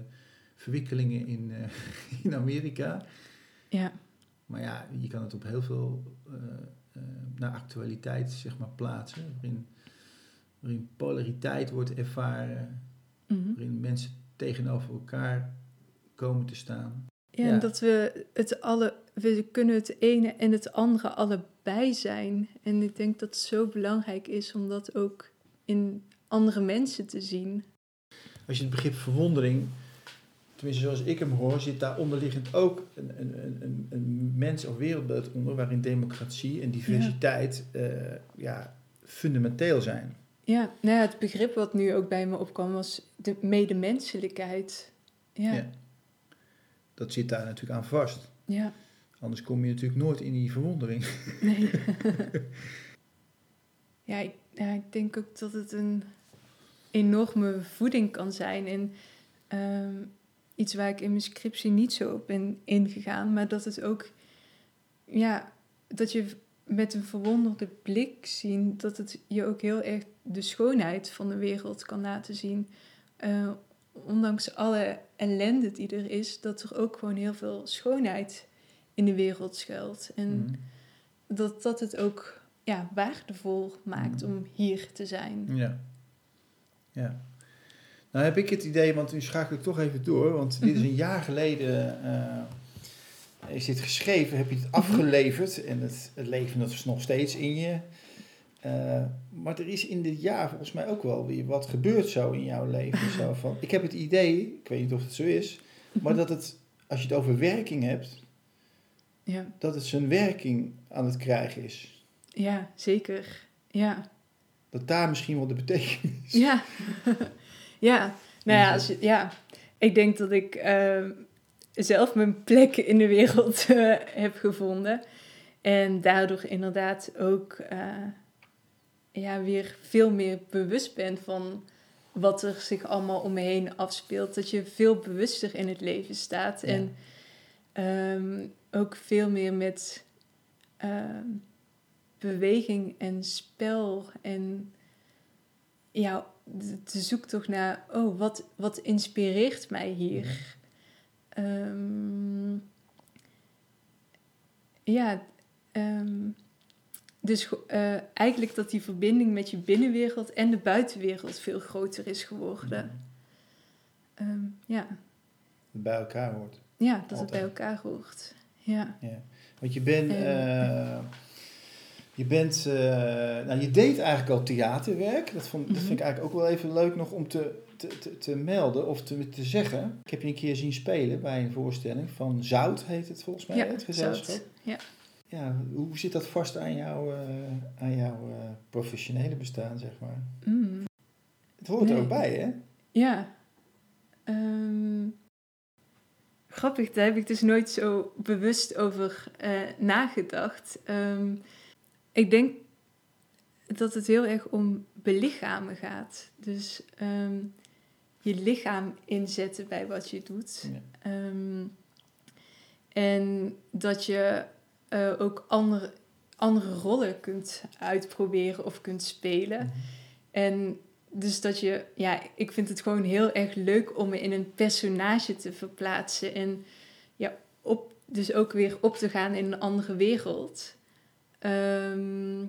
verwikkelingen in, eh, in Amerika. Ja, Maar ja, je kan het op heel veel eh, naar actualiteit zeg maar, plaatsen. Waarin, waarin polariteit wordt ervaren, Mhm. waarin mensen tegenover elkaar komen te staan. Ja, Ja. en dat we het alle, we kunnen het ene en het andere allebei zijn. En ik denk dat het zo belangrijk is om dat ook in andere mensen te zien. Als je het begrip verwondering, tenminste zoals ik hem hoor, zit daar onderliggend ook een, een, een- een, mens- of wereldbeeld onder waarin democratie en diversiteit eh, ja, fundamenteel zijn. Ja, nou ja, het begrip wat nu ook bij me opkwam was de medemenselijkheid. Ja, Ja. ja. Dat zit daar natuurlijk aan vast. ja. Anders kom je natuurlijk nooit in die verwondering. Nee. ja, ik, ja, ik denk ook dat het een enorme voeding kan zijn. En ehm, iets waar ik in mijn scriptie niet zo op ben ingegaan. Maar dat het ook, ja, dat je met een verwonderde blik zien, dat het je ook heel erg de schoonheid van de wereld kan laten zien. Eh, ondanks alle ellende die er is, dat er ook gewoon heel veel schoonheid in de wereld schuilt. En Mhm. dat dat het ook ja, waardevol maakt Mhm. om hier te zijn. Ja. ja. Nou heb ik het idee, want nu schakel ik toch even door, want dit is een jaar geleden eh, is dit geschreven, heb je het afgeleverd en het, het leven dat is nog steeds in je. Eh, maar er is in dit jaar volgens mij ook wel weer wat gebeurd zo in jouw leven. Zo van, ik heb het idee, ik weet niet of het zo is, maar dat het, als je het over werking hebt, Ja, dat het zijn werking aan het krijgen is. Ja zeker. Ja, Dat daar misschien wel de betekenis ja. ja. Nou ja, als je, ja, ik denk dat ik ehm, zelf mijn plek in de wereld eh, heb gevonden. En daardoor inderdaad ook eh, ja, weer veel meer bewust ben van wat er zich allemaal om me heen afspeelt. Dat je veel bewuster in het leven staat. Ja. En ehm, ook veel meer met ehm, beweging en spel en ja, de, zoektocht naar, oh, wat, wat inspireert mij hier? Ehm, ja, ehm, dus eh, eigenlijk dat die verbinding met je binnenwereld en de buitenwereld veel groter is geworden. Ehm, ja. bij elkaar hoort. ja, dat het bij elkaar hoort. Ja. Ja. Want je bent, En- eh, je bent, eh, nou je deed eigenlijk al theaterwerk. Dat, vond, dat Mhm. vind ik eigenlijk ook wel even leuk nog om te, te, te, te melden of te, te zeggen. Ik heb je een keer zien spelen bij een voorstelling van Zout, heet het volgens mij, Ja, het gezelschap. Zout. Ja. Ja, hoe zit dat vast aan, jou, eh, aan jouw eh, professionele bestaan, zeg maar? Mm. Het hoort er ook bij, hè? Ja. Ehm, grappig, daar heb ik dus nooit zo bewust over nagedacht. Ehm, ik denk dat het heel erg om belichamen gaat. Dus ehm, je lichaam inzetten bij wat je doet. Ja. Ehm, en dat je eh, ook andere, andere rollen kunt uitproberen of kunt spelen. En dus dat je, ja, ik vind het gewoon heel erg leuk om me in een personage te verplaatsen. En ja, op, dus ook weer op te gaan in een andere wereld. Ehm,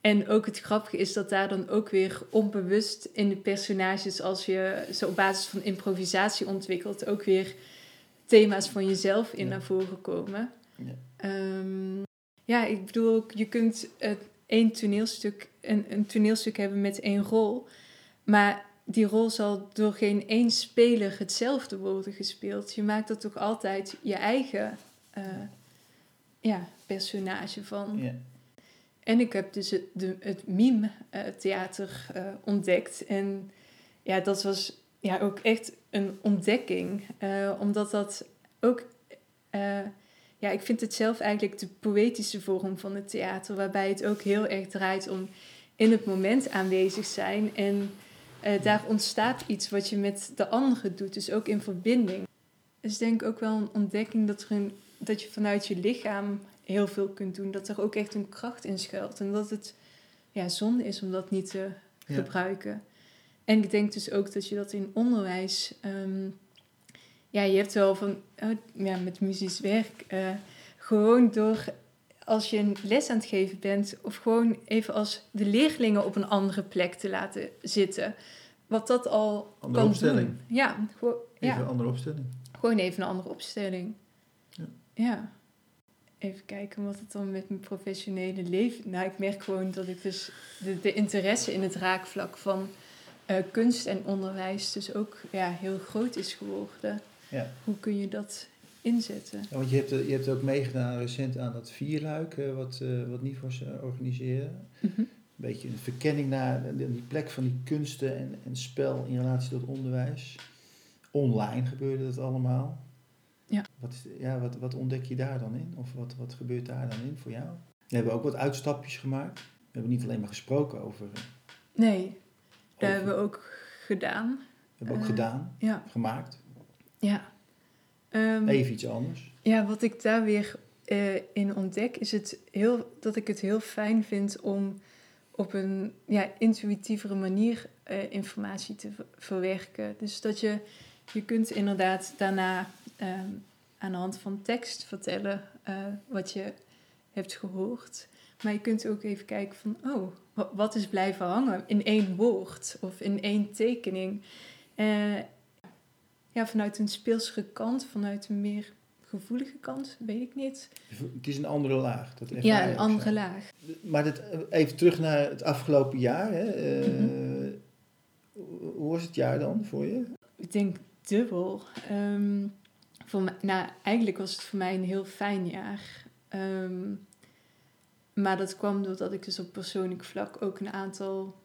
en ook het grappige is dat daar dan ook weer onbewust in de personages, als je ze op basis van improvisatie ontwikkelt, ook weer thema's van jezelf in Ja. naar voren komen. Ja. Ehm, ja, ik bedoel ook, je kunt uh, één toneelstuk, een, een toneelstuk hebben met één rol. Maar die rol zal door geen één speler hetzelfde worden gespeeld. Je maakt er toch altijd je eigen eh, ja, personage van. Ja. En ik heb dus het, de, het mime-theater eh, ontdekt. En ja, dat was ja, ook echt een ontdekking. eh, omdat dat ook... eh, ja, ik vind het zelf eigenlijk de poëtische vorm van het theater. Waarbij het ook heel erg draait om in het moment aanwezig zijn. En eh, daar ontstaat iets wat je met de anderen doet. Dus ook in verbinding. Dus denk ik ook wel een ontdekking dat, er een, dat je vanuit je lichaam heel veel kunt doen. Dat er ook echt een kracht in schuilt. En dat het ja, zonde is om dat niet te Ja. gebruiken. En ik denk dus ook dat je dat in onderwijs... ehm, ja, je hebt wel van... oh, ja, met muzisch werk... eh, gewoon door... als je een les aan het geven bent, of gewoon even als de leerlingen op een andere plek te laten zitten. Wat dat al Andere kan opstelling. doen. Ja, gewoon, Even een andere opstelling. gewoon even een andere opstelling. Ja. Ja. Even kijken wat het dan met mijn professionele leven... Nou, ik merk gewoon dat ik dus de, de interesse in het raakvlak van eh, kunst en onderwijs dus ook ja, heel groot is geworden. Ja. Hoe kun je dat inzetten? Ja, want je hebt, je hebt ook meegedaan recent aan dat vierluik, eh, wat, eh wat Nivos organiseren. Mhm. Een beetje een verkenning naar de- die plek van die kunsten en, en spel in relatie tot onderwijs. Online gebeurde dat allemaal. Ja. Wat, is, ja, wat, wat ontdek je daar dan in? Of wat, wat gebeurt daar dan in voor jou? We hebben ook wat uitstapjes gemaakt. We hebben niet alleen maar gesproken over... eh, Nee, over dat hebben we ook gedaan. we hebben ook eh, gedaan, Ja, gemaakt. ja. Ehm, Even iets anders. Ja, wat ik daar weer eh, in ontdek, is het heel, dat ik het heel fijn vind om op een ja, intuïtievere manier informatie te ver- verwerken. Dus dat je, je kunt inderdaad daarna ehm, aan de hand van tekst vertellen eh, wat je hebt gehoord. Maar je kunt ook even kijken van, oh, wa- wat is blijven hangen in één woord of in één tekening. Eh, ja, vanuit een speelsere kant, vanuit een meer gevoelige kant, weet ik niet. Het is een andere laag. Dat Ja, een andere laag. Maar dit, even terug naar het afgelopen jaar. Hè. Eh, Mhm. hoe- Hoe was het jaar dan voor je? Ik denk dubbel. Ehm, voor nou, eigenlijk was het voor mij een heel fijn jaar. Ehm, maar dat kwam doordat ik dus op persoonlijk vlak ook een aantal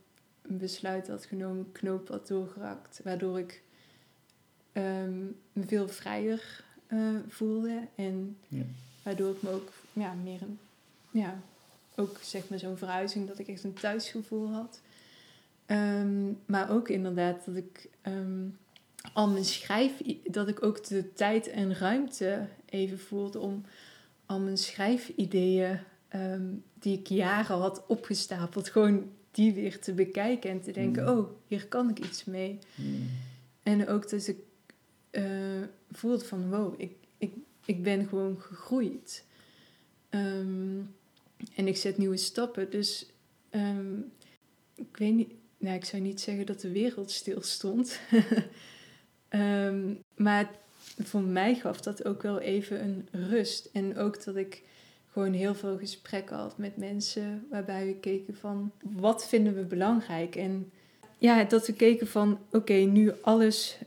besluiten had genomen, knoop had doorgerakt. Waardoor ik ehm, me veel vrijer eh, voelde. En Ja. waardoor ik me ook ja, meer een, ja, ook zeg maar zo'n verhuizing, dat ik echt een thuisgevoel had. Ehm, maar ook inderdaad dat ik al mijn schrijf, dat ik ook de tijd en ruimte even voelde om al mijn schrijfideeën ehm, die ik jaren had opgestapeld, gewoon die weer te bekijken en te denken, Mm. oh, hier kan ik iets mee. Hmm. En ook dat ik eh, voelde van, wow, ik, ik, ik ben gewoon gegroeid. Ehm, en ik zet nieuwe stappen. Dus ehm, ik weet niet, nou, ik zou niet zeggen dat de wereld stilstond. Ehm, maar voor mij gaf dat ook wel even een rust. En ook dat ik gewoon heel veel gesprekken had met mensen waarbij we keken van wat vinden we belangrijk. En ja, dat we keken van oké, nu alles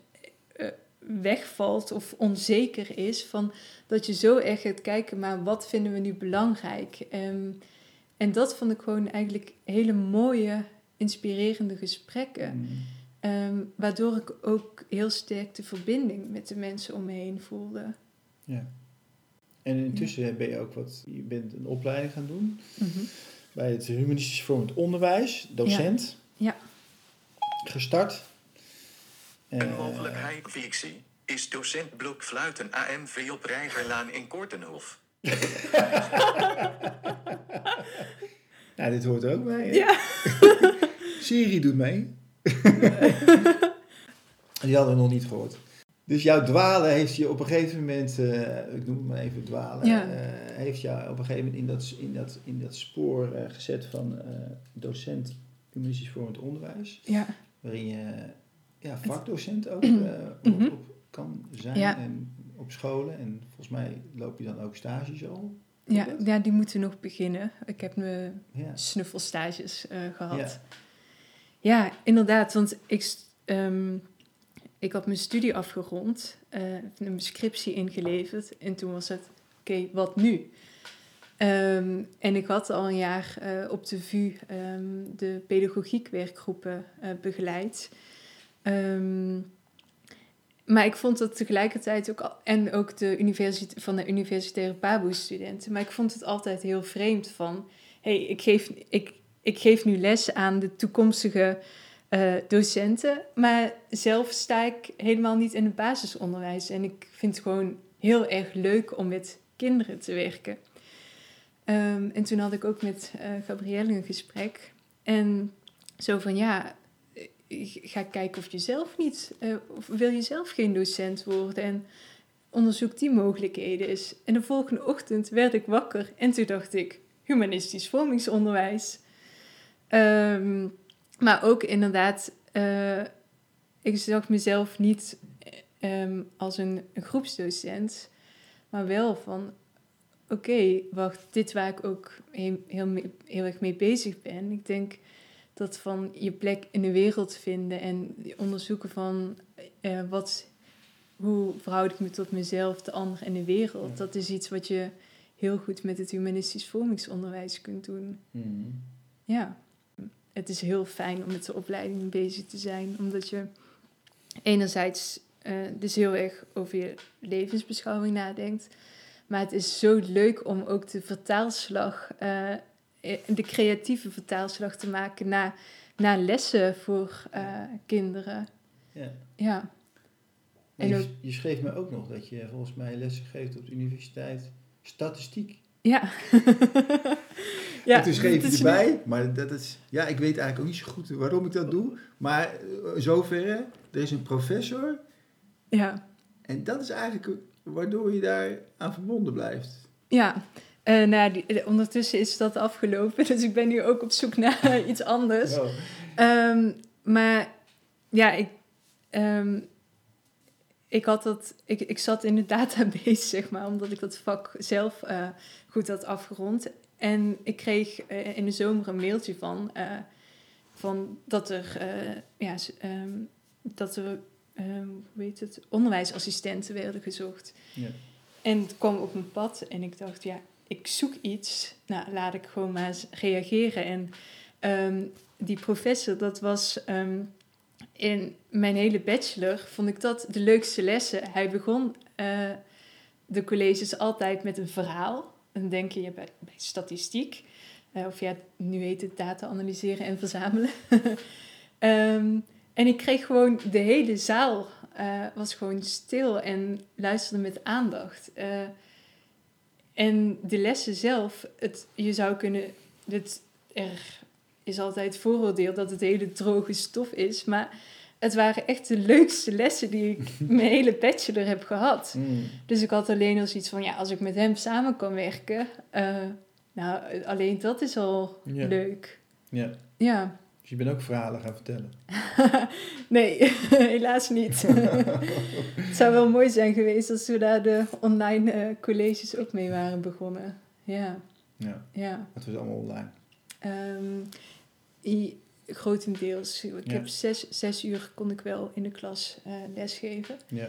eh, wegvalt of onzeker is, van dat je zo erg gaat kijken, maar wat vinden we nu belangrijk? Ehm, en dat vond ik gewoon eigenlijk hele mooie, inspirerende gesprekken. Hmm. Ehm, waardoor ik ook heel sterk de verbinding met de mensen om me heen voelde. Ja. En intussen ben je ook wat, je bent een opleiding gaan doen bij het Humanistisch Vormend Onderwijs, docent. Ja. Gestart. Een Eh, mogelijkheid fictie is docent blokfluiten AMV op Rijgerlaan in Kortenhof. nou, dit hoort er ook bij. hè? Ja. Siri doet mee. Die hadden we nog niet gehoord. Dus jouw dwalen heeft je op een gegeven moment, eh, ik noem het maar even dwalen, Ja. eh, heeft jou op een gegeven moment in dat, in dat, in dat spoor eh, gezet van docent humanistisch vormend onderwijs. Ja. Waarin je ja, vakdocent ook op, Mhm. op kan zijn Ja. en op scholen. En volgens mij loop je dan ook stages al. Ja, ja, die moeten nog beginnen. Ik heb mijn Ja. snuffelstages eh, gehad. Ja. Inderdaad. Want ik, ehm, ik had mijn studie afgerond, eh, een scriptie ingeleverd. En toen was het, oké, wat nu? Ehm, en ik had al een jaar eh, op de VU ehm, de pedagogiekwerkgroepen eh, begeleid. Maar ik vond het tegelijkertijd ook... al- En ook de universiteit, van de universitaire PABO-studenten. Maar ik vond het altijd heel vreemd van... hey, ik, geef, ik, ik geef nu les aan de toekomstige eh, docenten... maar zelf sta ik helemaal niet in het basisonderwijs. En ik vind het gewoon heel erg leuk om met kinderen te werken. Ehm, en toen had ik ook met eh Gabrielle een gesprek. En zo van, ja, eh, ga kijken of je zelf niet... of wil je zelf geen docent worden? En onderzoek die mogelijkheden eens. En de volgende ochtend werd ik wakker en toen dacht ik, humanistisch vormingsonderwijs. Ehm, maar ook inderdaad, eh, ik zag mezelf niet ehm, als een, een groepsdocent, maar wel van, oké, wacht, dit waar ik ook heel, heel, erg mee bezig ben. Ik denk dat van je plek in de wereld vinden en onderzoeken van eh, wat, hoe verhoud ik me tot mezelf, de ander en de wereld. Dat is iets wat je heel goed met het humanistisch vormingsonderwijs kunt doen. Mm. Ja, het is heel fijn om met de opleiding bezig te zijn, omdat je enerzijds eh, dus heel erg over je levensbeschouwing nadenkt, maar het is zo leuk om ook de vertaalslag, eh, de creatieve vertaalslag te maken naar, naar lessen voor kinderen. Ja. Ja, En je, je schreef me ook nog dat je volgens mij lessen geeft op de universiteit statistiek. Ja. en toen schreef is erbij, maar dat is, ja, ik weet eigenlijk ook niet zo goed waarom ik dat doe. Maar eh, zoverre, er is een professor Ja, en dat is eigenlijk waardoor je daar aan verbonden blijft. ja. Eh, nou, die, eh, ondertussen is dat afgelopen, dus ik ben nu ook op zoek naar iets anders. Oh. Ehm, maar ja, ik, ehm, ik had dat, ik, ik zat in de database, zeg maar, omdat ik dat vak zelf eh, goed had afgerond. En ik kreeg eh, in de zomer een mailtje van, eh, van dat er, ja, ehm, dat er, hoe heet het, onderwijsassistenten werden gezocht. Ja. En het kwam op mijn pad en ik dacht, ja, ik zoek iets. Nou, laat ik gewoon maar eens reageren. En ehm, die professor, dat was in mijn hele bachelor, vond ik dat de leukste lessen. Hij begon eh, de colleges altijd met een verhaal. Dan denk je bij, statistiek. Eh, of ja, nu heet het data analyseren en verzamelen. Ehm, en ik kreeg gewoon de hele zaal eh, was gewoon stil en luisterde met aandacht. En de lessen zelf, het, je zou kunnen. Het, er is altijd vooroordeel dat het hele droge stof is. Maar het waren echt de leukste lessen die ik mijn hele bachelor heb gehad. Mm. Dus ik had alleen al zoiets van, ja, als ik met hem samen kan werken, eh, nou, alleen dat is al Ja. leuk. ja. Ja, Dus je bent ook verhalen gaan vertellen. nee, helaas niet. het zou wel mooi zijn geweest als we daar de online eh, colleges ook mee waren begonnen. Ja, Ja, ja. het was allemaal online. Ehm, i- grotendeels. Ik Ja. heb zes, zes uur kon ik wel in de klas eh, lesgeven. Ja.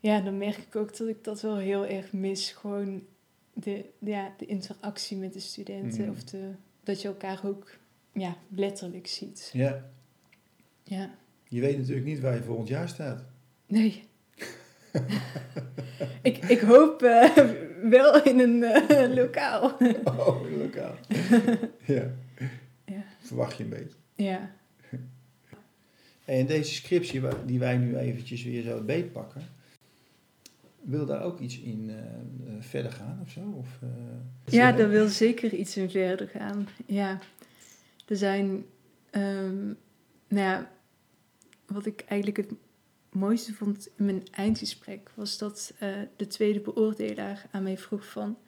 Ja, dan merk ik ook dat ik dat wel heel erg mis. Gewoon de, ja, de interactie met de studenten. Mm. Of de, dat je elkaar ook ja, letterlijk ziet. ja, Ja, je weet natuurlijk niet waar je volgend jaar staat. nee. ik, ik hoop eh, wel in een eh, lokaal. Oh, lokaal. ja. Verwacht je een beetje. ja. En deze scriptie die wij nu eventjes weer zo beetpakken, wil daar ook iets in eh, eh, verder gaan of zo? Of, eh, Ja, daar wil zeker iets in verder gaan. Ja, er zijn, ehm, nou ja, wat ik eigenlijk het mooiste vond in mijn eindgesprek was dat de tweede beoordelaar aan mij vroeg van,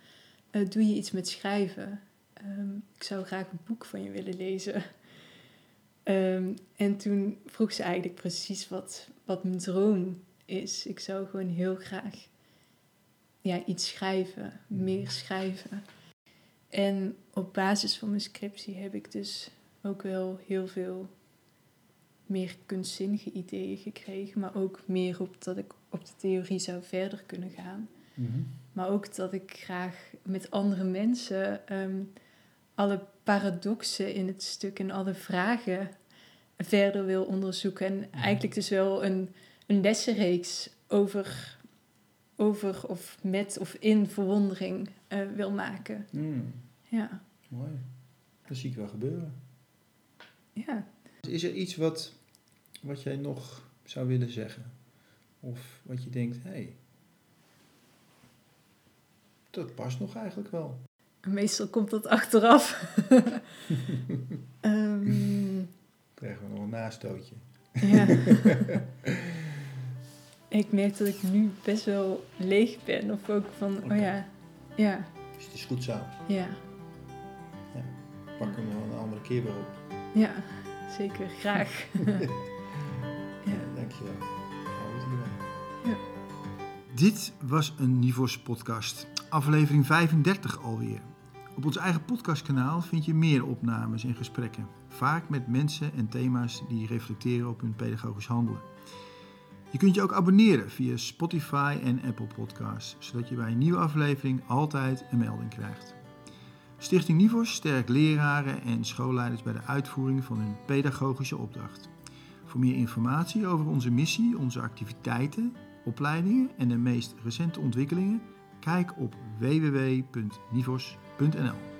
doe je iets met schrijven? Ehm, ik zou graag een boek van je willen lezen. Ehm, en toen vroeg ze eigenlijk precies wat, wat mijn droom is. Ik zou gewoon heel graag ja, iets schrijven, meer schrijven. En op basis van mijn scriptie heb ik dus ook wel heel veel meer kunstzinnige ideeën gekregen, maar ook meer op dat ik op de theorie zou verder kunnen gaan. Mhm. Maar ook dat ik graag met andere mensen ehm, alle paradoxen in het stuk en alle vragen verder wil onderzoeken. En eigenlijk dus wel een, een lessenreeks over, over of met of in verwondering eh, wil maken. Mm, Ja, mooi. Dat zie ik wel gebeuren. ja. Is er iets wat, wat jij nog zou willen zeggen? Of wat je denkt, hé, hey, dat past nog eigenlijk wel. Meestal komt dat achteraf. Ehm, Krijgen we nog een nastootje. ja. Ik merk dat ik nu best wel leeg ben. Of ook van, oh ja, ja, Dus het is goed zo. ja, Pak hem een andere keer weer op. ja, zeker, graag. Ja, dankjewel. Hou het hierbij. Ja. Dit was een Nivos podcast, aflevering 35 alweer. Op ons eigen podcastkanaal vind je meer opnames en gesprekken. Vaak met mensen en thema's die reflecteren op hun pedagogisch handelen. Je kunt je ook abonneren via Spotify en Apple Podcasts, zodat je bij een nieuwe aflevering altijd een melding krijgt. Stichting Nivos sterkt leraren en schoolleiders bij de uitvoering van hun pedagogische opdracht. Voor meer informatie over onze missie, onze activiteiten, opleidingen en de meest recente ontwikkelingen, kijk op www.nivos.nl. .nl